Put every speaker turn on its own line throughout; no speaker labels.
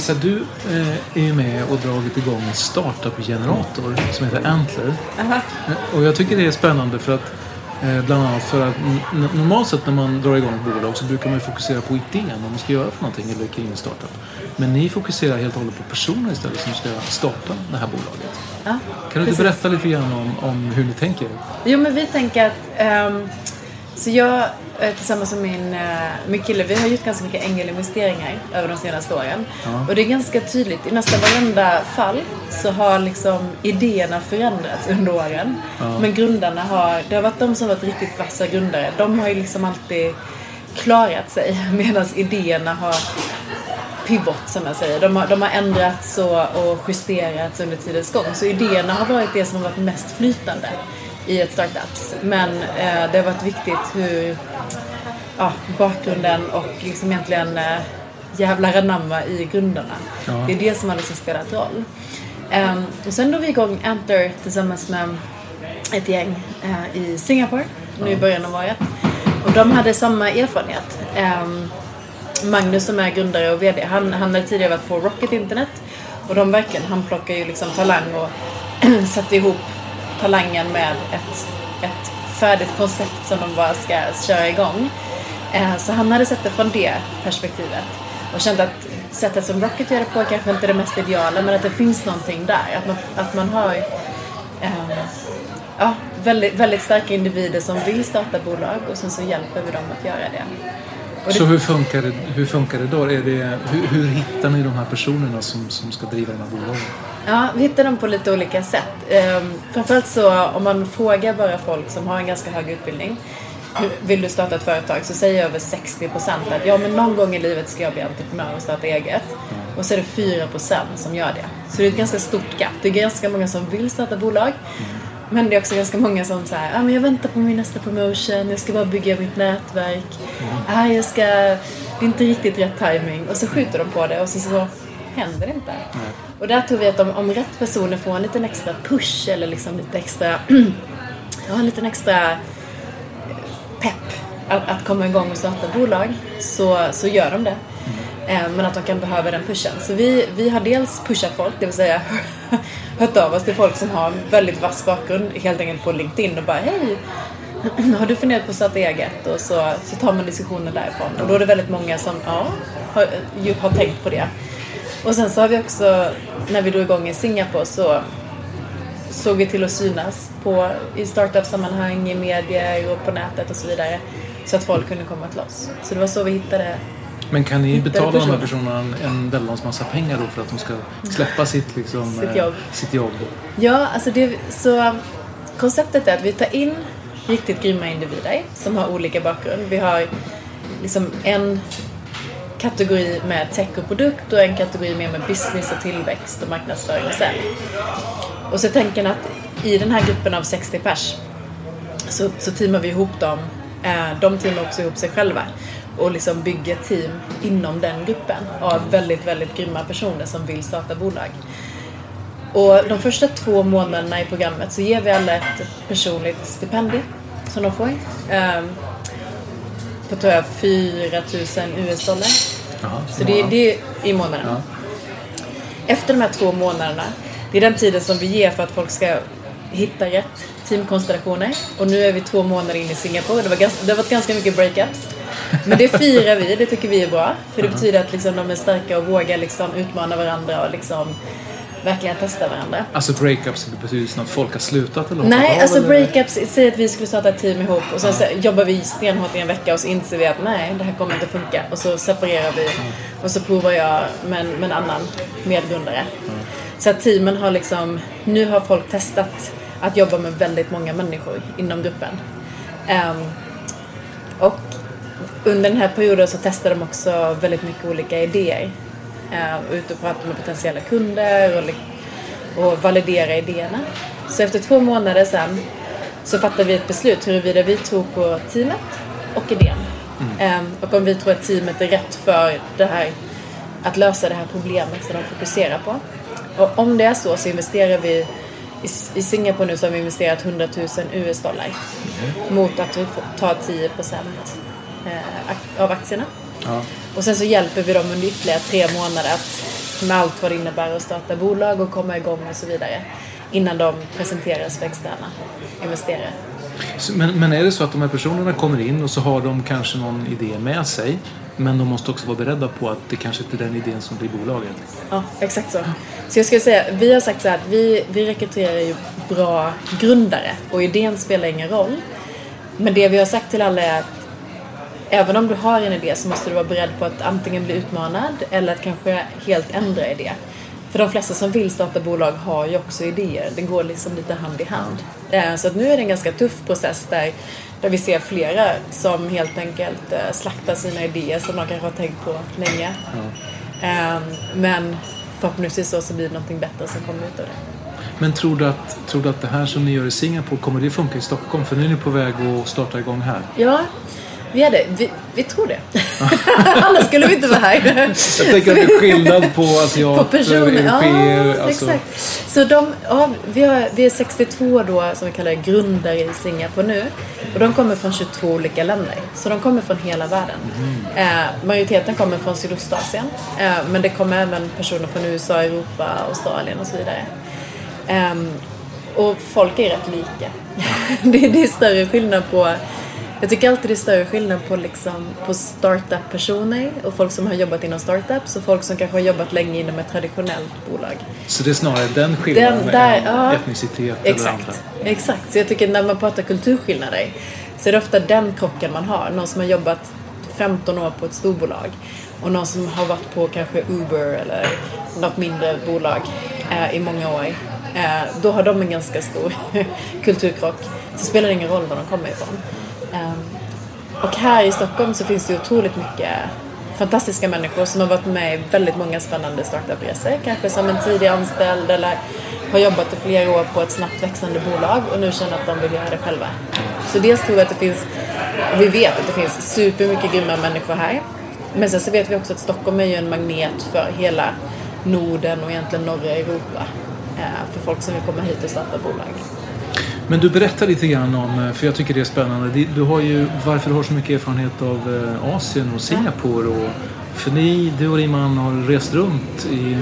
Lisa, du eh, är ju med och dragit igång en startup-generator som heter Antler. Eh, Och jag tycker det är spännande för att eh, bland annat för att normalt sett när man drar igång ett bolag så brukar man ju fokusera på idén, vad man ska göra för någonting eller kring en startup. Men ni fokuserar helt och hållet på personer istället som ska starta det här bolaget.
Ja,
Kan du inte berätta lite grann om, om hur ni tänker?
Jo, men vi tänker att... ehm, så jag eh, tillsammans med min, eh, min kille, vi har gjort ganska mycket ängelinvesteringar över de senaste åren. Och det är ganska tydligt, i nästan varenda fall så har liksom idéerna förändrats under åren. Men grundarna har, det har varit de som varit riktigt vassa grundare. De har ju liksom alltid klarat sig medan idéerna har pivot som jag säger. De har, de har ändrats och, och justerats under tidens gång. Så idéerna har varit det som har varit mest flytande i ett startups. Men eh, det har varit viktigt hur ja, bakgrunden och liksom egentligen eh, jävlar anamma i grundarna. Det är det som har liksom spelat roll. Ehm, och sen drog vi igång Enter tillsammans med ett gäng eh, i Singapore nu i början av året. Och de hade samma erfarenhet. Ehm, Magnus som är grundare och VD, han, han hade tidigare varit på Rocket Internet. Och de verkligen, han plockar ju liksom talang och satte ihop talangen med ett, ett färdigt koncept som de bara ska köra igång. Eh, så han hade sett det från det perspektivet. Och känt att sättet som Rocket gör det på kanske inte är det mest ideala men att det finns någonting där. Att man, att man har ehm, ja, väldigt, väldigt starka individer som vill starta bolag och sen så hjälper vi dem att göra det. Det
Så hur funkar det, hur funkar det då? Är det, hur, hur hittar ni de här personerna som, som ska driva de här bolagen?
Ja, vi hittar dem på lite olika sätt. Ehm, framförallt så om man frågar bara folk som har en ganska hög utbildning. Vill du starta ett företag? Så säger över 60% att ja, men någon gång i livet ska jag bli entreprenör och starta eget. Och så är det 4% som gör det. Så det är ett ganska stort gap. Det är ganska många som vill starta bolag. Men det är också ganska många som säger ah, men jag väntar på min nästa promotion, jag ska bara bygga mitt nätverk. Ah, jag ska... Det är inte riktigt rätt timing. Och så skjuter de på det och så, så händer det inte. Och där tror vi att om, om rätt personer får en liten extra push eller liksom lite extra... ja, en liten extra pepp att, att komma igång och starta bolag så, så gör de det. Eh, Men att de kan behöva den pushen. Så vi, vi har dels pushat folk, det vill säga hört av oss till folk som har väldigt vass bakgrund helt enkelt på LinkedIn och bara hej har du funderat på att starta eget? Och så, så tar man diskussionen därifrån. Och då är det väldigt många som ja, har, har tänkt på det. Och sen så har vi också, när vi drog igång i Singapore så såg vi till att synas på, i startup-sammanhang, i medier och på nätet och så vidare. Så att folk kunde komma till oss. Så det var så vi hittade
Men kan ni betala de här
personer.
personerna en, väldans massa pengar då för att de ska släppa sitt, liksom,
Sitt
eh,
jobb.
sitt jobb?
Ja, alltså det, så konceptet är att vi tar in riktigt grymma individer som har olika bakgrund. Vi har liksom en kategori med tech och produkt och en kategori mer med business och tillväxt och marknadsföring och sälj. Och så tänker jag att i den här gruppen av 60 pers så, så teamar vi ihop dem. Eh, de teamar också ihop sig själva och liksom bygger team inom den gruppen av väldigt, väldigt grymma personer som vill starta bolag. Och de första två månaderna i programmet så ger vi alla ett personligt stipendium som de får. Eh, på tror jag 4 000 US-dollar. Så det, det är i månaden.
Ja.
Efter de här två månaderna, det är den tiden som vi ger för att folk ska hitta rätt teamkonstellationer. Och nu är vi två månader in i Singapore. Det, var ganska, det har varit ganska mycket breakups. Men det firar vi, det tycker vi är bra. För det betyder att liksom, de är starka och vågar liksom, utmana varandra och liksom, verkligen testa varandra.
Alltså breakups i betydelsen att folk har slutat eller
Nej,
av,
alltså
eller?
breakups, säg att vi skulle starta ett team ihop och sen så jobbar vi stenhårt i en vecka och så inser vi att nej, det här kommer inte funka. Och så separerar vi och så provar jag med med en annan medgrundare. Så att teamen har liksom, nu har folk testat att jobba med väldigt många människor inom gruppen. Ehm, och under den här perioden så testar de också väldigt mycket olika idéer. Uh, ute och pratar med potentiella kunder och, och validera idéerna. Så efter två månader sen så fattar vi ett beslut huruvida vi tror på teamet och idén. Ehm, och om vi tror att teamet är rätt för det här, att lösa det här problemet som de fokuserar på. Och om det är så så investerar vi i, Singapore nu så har vi investerat 100 000 US-dollar mot att vi får ta 10 procent eh, ak- av aktierna.
Ja.
Och sen så hjälper vi dem under ytterligare tre månader att, med allt vad det innebär att starta bolag och komma igång och så vidare. Innan de presenteras för externa investerare.
Men, men är det så att de här personerna kommer in och så har de kanske någon idé med sig men de måste också vara beredda på att det kanske inte är den idén som blir bolaget.
Ja, exakt så. Så jag skulle säga, vi har sagt så här att vi, vi rekryterar ju bra grundare och idén spelar ingen roll. Men det vi har sagt till alla är att även om du har en idé så måste du vara beredd på att antingen bli utmanad eller att kanske helt ändra idé. För de flesta som vill starta bolag har ju också idéer. Det går liksom lite hand i hand. Eh, Så att nu är det en ganska tuff process där, där vi ser flera som helt enkelt eh, slaktar sina idéer som de kanske har tänkt på länge. Ehm, Men förhoppningsvis så, så blir det någonting bättre som kommer ut av det.
Men tror du, att, tror du att det här som ni gör i Singapore, kommer det funka i Stockholm? För nu är ni på väg att starta igång här.
Ja, vi, det. Vi, vi tror det. Annars skulle vi inte vara här.
Jag tänker att det är skillnad på asiater,
På personer,
europeer.
ja
alltså,
exakt. Så de, ja, vi, har, vi är 62 då som vi kallar grundare i Singapore nu. Och de kommer från 22 olika länder. Så de kommer från hela världen. Eh, majoriteten kommer från Sydostasien. Eh, men det kommer även personer från USA, Europa, Australien och så vidare. Ehm, och folk är rätt lika. det, det är större skillnad på jag tycker alltid det är större skillnad på, liksom, på startup-personer och folk som har jobbat inom startups och folk som kanske har jobbat länge inom ett traditionellt bolag.
Så det är snarare den skillnaden
Den där,
än
ja.
etnicitet eller andra.
Exakt, exakt. Så jag tycker när man pratar kulturskillnader så är det ofta den krocken man har. Någon som har jobbat 15 år på ett storbolag och någon som har varit på kanske Uber eller något mindre bolag eh, i många år. Eh, då har de en ganska stor kulturkrock. Så spelar det ingen roll var de kommer ifrån. Ehm, och här i Stockholm så finns det otroligt mycket fantastiska människor som har varit med i väldigt många spännande startup-resor. Kanske som en tidig anställd eller har jobbat i flera år på ett snabbt växande bolag och nu känner att de vill göra det själva. Så dels tror vi att det finns, vi vet att det finns supermycket grymma människor här. Men sen så vet vi också att Stockholm är ju en magnet för hela Norden och egentligen norra Europa. Eh, för folk som vill komma hit och starta bolag.
Men du berättar lite grann om, eh, för jag tycker det är spännande, du har ju, varför du har så mycket erfarenhet av eh, Asien och Singapore. Och, för ni, du och din man har rest runt i,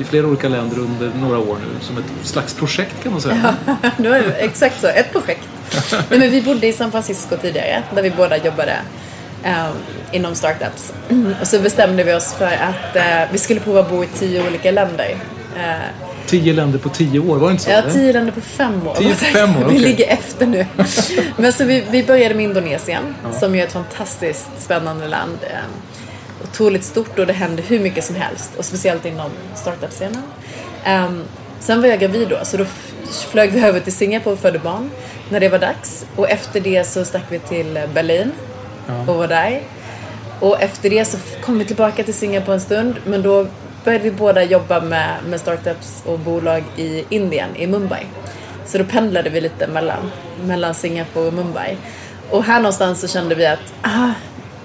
i flera olika länder under några år nu, som ett slags projekt kan man säga.
det var exakt så, ett projekt. Nej, men vi bodde i San Francisco tidigare, där vi båda jobbade ehm, inom startups. Och så bestämde vi oss för att eh, vi skulle prova att bo i tio olika länder. Eh,
Tio länder på tio år, var det inte så?
Ja,
eller?
tio länder på fem år.
Tio på fem år,
Vi
okej.
ligger efter nu. Men så vi, vi började med Indonesien, som ju är ett fantastiskt spännande land. Eh, Otroligt stort och det händer hur mycket som helst. Och speciellt inom startup-scenen. Ehm, sen var jag gravid då, så då flög vi över till Singapore och födde barn. När det var dags. Och efter det så stack vi till Berlin och var där. Och efter det så kom vi tillbaka till Singapore en stund. Men då började vi båda jobba med, med startups och bolag i Indien, i Mumbai. Så då pendlade vi lite mellan, mellan Singapore och Mumbai. Och här någonstans så kände vi att ah,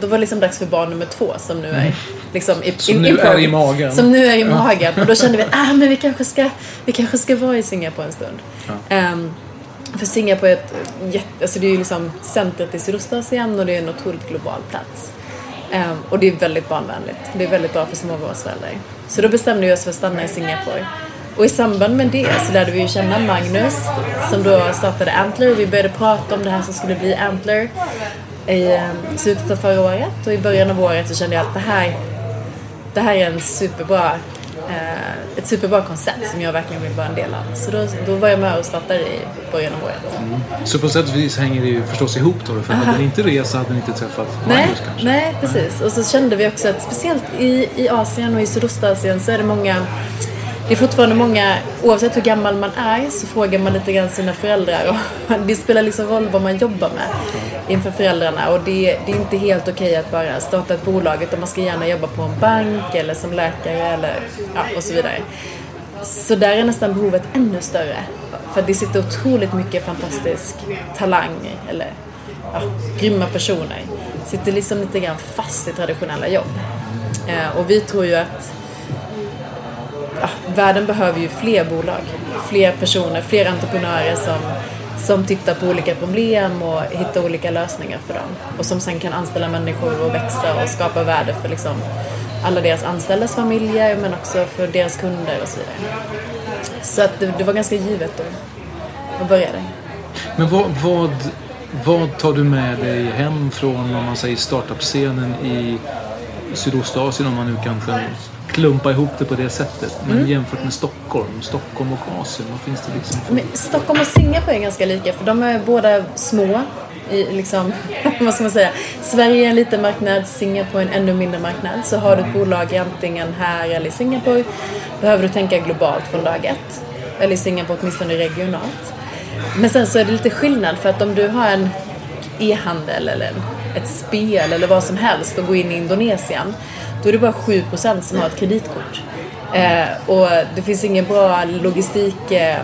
då var det liksom dags för barn nummer två som nu är liksom i,
Som
in,
nu är i magen.
Som nu är i magen. Och då kände vi att ah, men vi, kanske ska, vi kanske ska vara i Singapore en stund. Ehm, för Singapore är ett jätte, alltså det är ju liksom centret i Sydostasien och det är en otroligt global plats. Um, och det är väldigt barnvänligt. Det är väldigt bra för småbarnsföräldrar. Så då bestämde vi oss för att stanna i Singapore. Och i samband med det så lärde vi ju känna Magnus som då startade Antler och vi började prata om det här som skulle bli Antler i ehm, slutet av förra året och i början av året så kände jag att det här, det här är en superbra, eh, ett superbra koncept som jag verkligen vill vara en del av. Så då, då var jag med och startade i början av året.
Så på sätt och vis hänger det ju förstås ihop då. För hade ni inte rest hade ni inte träffat
Nej,
Magnus kanske.
nej, precis. Och så kände vi också att speciellt i, i Asien och i Sydostasien så är det många det är fortfarande många, oavsett hur gammal man är, så frågar man lite grann sina föräldrar. Och det spelar liksom roll vad man jobbar med inför föräldrarna. Och det, det är inte helt okej att bara starta ett bolag, utan man ska gärna jobba på en bank eller som läkare eller ja, och så vidare. Så där är nästan behovet ännu större. För det sitter otroligt mycket fantastisk talang, eller ja, grymma personer. Sitter liksom lite grann fast i traditionella jobb. Eh, och vi tror ju att ja, världen behöver ju fler bolag, fler personer, fler entreprenörer som, som tittar på olika problem och hittar olika lösningar för dem. Och som sen kan anställa människor och växa och skapa värde för liksom alla deras anställdas familjer men också för deras kunder och så vidare. Så att det, det var ganska givet då att börja där.
Men vad, vad, vad tar du med dig hem från om man säger startup-scenen i Sydostasien om man nu kanske klumpa ihop det på det sättet. Men
Mm.
jämfört med Stockholm, Stockholm och Asien, vad finns det liksom för...
Men Stockholm och Singapore är ganska lika för de är båda små. I liksom, vad ska man säga? Sverige är en liten marknad, Singapore är en ännu mindre marknad. Så har du ett bolag antingen här eller i Singapore behöver du tänka globalt från dag ett. Eller i Singapore åtminstone regionalt. Men sen så är det lite skillnad för att om du har en e-handel eller en, ett spel eller vad som helst och går in i Indonesien då är det bara 7% som har ett kreditkort. Eh, och det finns ingen bra logistik eh,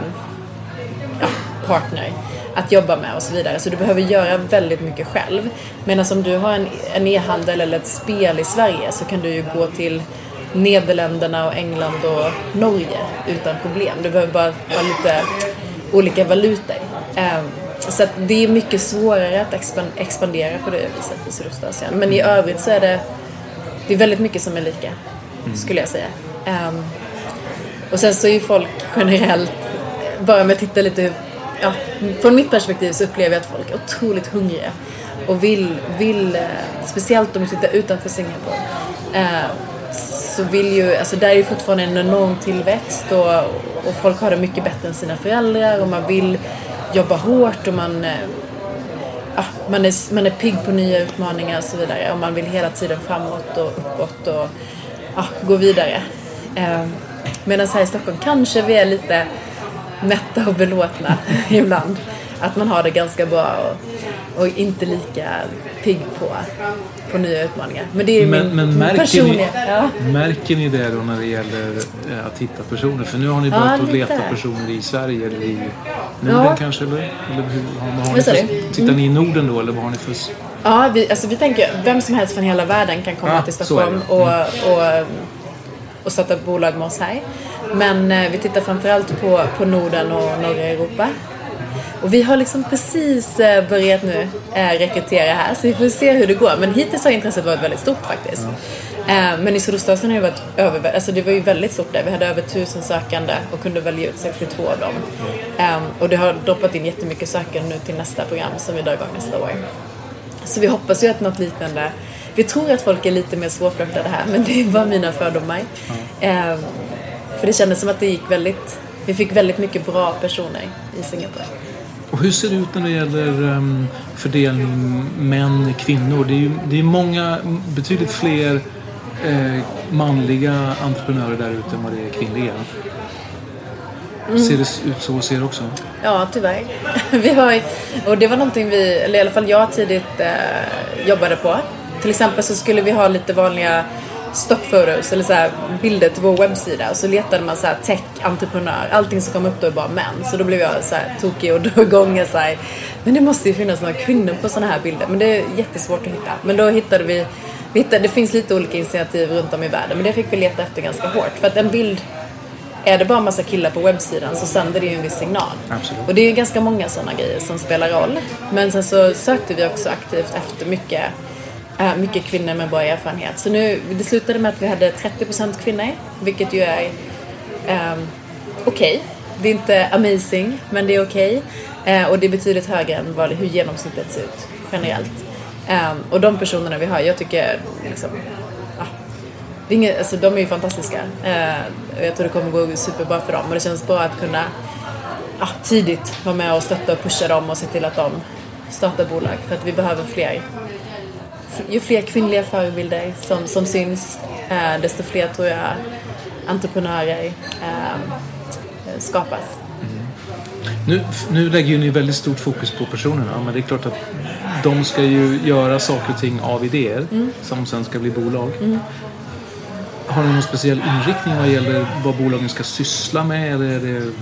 ja, partner att jobba med och så vidare. Så du behöver göra väldigt mycket själv. Medan om du har en, en e-handel eller ett spel i Sverige så kan du ju gå till Nederländerna och England och Norge utan problem. Du behöver bara ha lite olika valutor. Eh, så det är mycket svårare att expan- expandera på det viset i Sydostasien. Men i övrigt så är det, det är väldigt mycket som är lika, skulle jag säga. Ehm, och sen så är ju folk generellt, bara med att titta lite ja, från mitt perspektiv så upplever jag att folk är otroligt hungriga och vill, vill eh, speciellt om du tittar utanför Singapore, eh, så vill ju, alltså där är ju fortfarande en enorm tillväxt och, och folk har det mycket bättre än sina föräldrar och man vill jobba hårt och man, eh, ja, man, är, man är pigg på nya utmaningar och så vidare och man vill hela tiden framåt och uppåt och ja, gå vidare. Eh, Medan här i Stockholm kanske vi är lite mätta och belåtna ibland. Att man har det ganska bra och, och inte lika pigg på, på nya utmaningar. Men det är
Men,
min
men märker,
personliga...
ni,
Ja.
märker ni det då när det gäller eh, att hitta personer? För nu har ni
Ja,
börjat att
lite.
leta personer i Sverige eller i Norden
Ja.
kanske? Eller, eller hur, har, har ni för, tittar ni i Norden då eller vad har ni för...
Ja, vi, alltså vi tänker vem som helst från hela världen kan komma
Ja,
till
så är
Stockholm.
Mm.
och, och, och starta bolag med oss här. Men eh, vi tittar framförallt på, på Norden och norra Europa. Och vi har liksom precis eh, börjat nu eh, rekrytera här så vi får se hur det går. Men hittills har intresset varit väldigt stort faktiskt. Eh, men i Sydostasien har det varit över, alltså det var ju väldigt stort där. Vi hade över tusen sökande och kunde välja ut 62 av dem. Eh, och det har droppat in jättemycket sökande nu till nästa program som vi drar igång nästa år. Så vi hoppas ju att något liknande vi tror att folk är lite mer svårflörtade här men det är bara mina fördomar. Ehm, för det kändes som att det gick väldigt, vi fick väldigt mycket bra personer i Singapore.
Och hur ser det ut när det gäller um, fördelning män, kvinnor? Det är ju det är många, betydligt fler eh, manliga entreprenörer där ute än vad det är kvinnliga.
Mm.
Ser det ut så hos er också?
Ja, tyvärr. Vi har, och det var någonting vi, eller i alla fall jag tidigt eh, jobbade på. Till exempel så skulle vi ha lite vanliga stock photos eller så här bilder till vår webbsida och så letade man så här tech, entreprenör, allting som kom upp då är bara män. Så då blev jag så här tokig och drog igång så här, men det måste ju finnas några kvinnor på sådana här bilder. Men det är jättesvårt att hitta. Men då hittade vi, vi hittade, det finns lite olika initiativ runt om i världen men det fick vi leta efter ganska hårt. För att en bild är det bara en massa killar på webbsidan så sänder det ju en viss signal.
Absolut.
Och det är ju ganska många sådana grejer som spelar roll. Men sen så sökte vi också aktivt efter mycket, Äh, mycket kvinnor med bra erfarenhet. Så nu, det slutade med att vi hade 30% kvinnor, vilket ju är um, okej. Okay. Det är inte amazing, men det är okej. Okay. Uh, och det är betydligt högre än vad, hur genomsnittet ser ut generellt. Um, och de personerna vi har, jag tycker liksom, det är inget, alltså, de är ju fantastiska. Eh, jag tror det kommer gå superbra för dem och det känns bra att kunna ja, tidigt vara med och stötta och pusha dem och se till att de startar bolag för att vi behöver fler. Ju fler kvinnliga förebilder som, som syns eh, desto fler tror jag entreprenörer eh, skapas.
Mm. Nu, nu lägger ju ni väldigt stort fokus på personerna men det är klart att de ska ju göra saker och ting av idéer mm. som sen ska bli bolag. Mm. Har ni någon speciell inriktning vad gäller vad bolagen ska syssla med? Eller är det...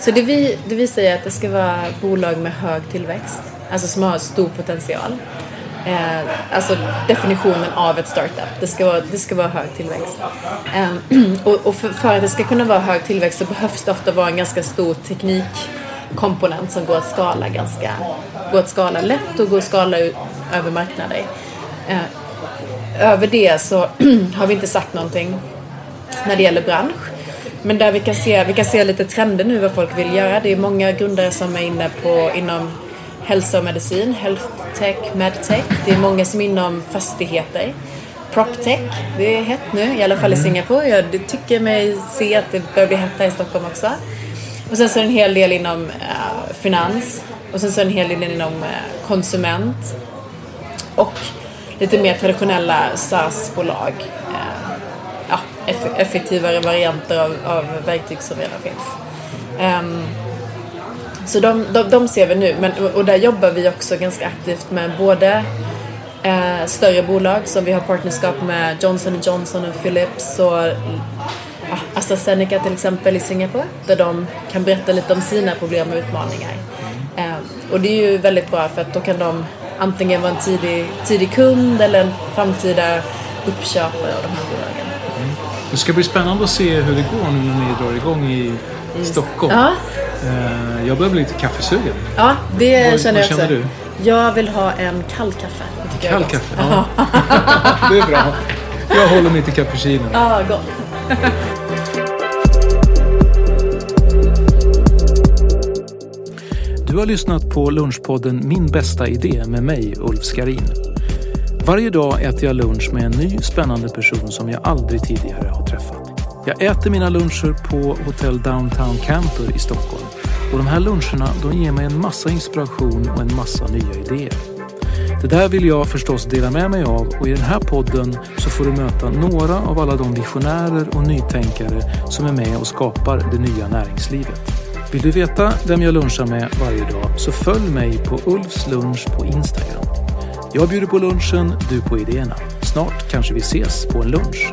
Så det vi, det vi säger är att det ska vara bolag med hög tillväxt, alltså som har stor potential. Eh, alltså definitionen av ett startup. Det ska vara, det ska vara hög tillväxt. Eh, och, och för, för, att det ska kunna vara hög tillväxt så behövs det ofta vara en ganska stor teknikkomponent som går att skala ganska, går att skala lätt och går att skala ut, över marknader. Eh, över det så har vi inte sagt någonting när det gäller bransch. Men där vi kan se, vi kan se lite trender nu vad folk vill göra. Det är många grundare som är inne på inom hälsa och medicin, health tech, medtech. Det är många som är inom fastigheter. Proptech, det är hett nu, i alla fall i mm. Singapore. Jag tycker mig se att det börjar bli hett här i Stockholm också. Och sen så är det en hel del inom uh, finans. Och sen så är det en hel del inom uh, konsument. Och lite mer traditionella SaaS-bolag. Eh, ja, effektivare varianter av, av verktyg som redan finns. Um, så de, de, de, ser vi nu, men, och där jobbar vi också ganska aktivt med både eh, större bolag som vi har partnerskap med Johnson Johnson och Philips och ja, AstraZeneca till exempel i Singapore där de kan berätta lite om sina problem och utmaningar. Eh, och det är ju väldigt bra för att då kan de antingen vara en tidig, tidig kund eller en framtida uppköpare av de här bolagen. Mm.
Det ska bli spännande att se hur det går nu när ni drar igång i. Stockholm.
Ja.
Eh, jag börjar bli lite kaffesugen.
Ja, det
vad,
känner
jag
också.
Känner du?
Jag vill ha en kall kaffe.
Kall kaffe? Ja. det är bra. Jag håller mig till cappuccino.
Ja, gott.
Du har lyssnat på Lunchpodden Min bästa idé med mig, Ulf Skarin. Varje dag äter jag lunch med en ny spännande person som jag aldrig tidigare har. Jag äter mina luncher på Hotell Downtown Camper i Stockholm. Och de här luncherna de ger mig en massa inspiration och en massa nya idéer. Det där vill jag förstås dela med mig av och i den här podden så får du möta några av alla de visionärer och nytänkare som är med och skapar det nya näringslivet. Vill du veta vem jag lunchar med varje dag så följ mig på Ulfs lunch på Instagram. Jag bjuder på lunchen, du på idéerna. Snart kanske vi ses på en lunch.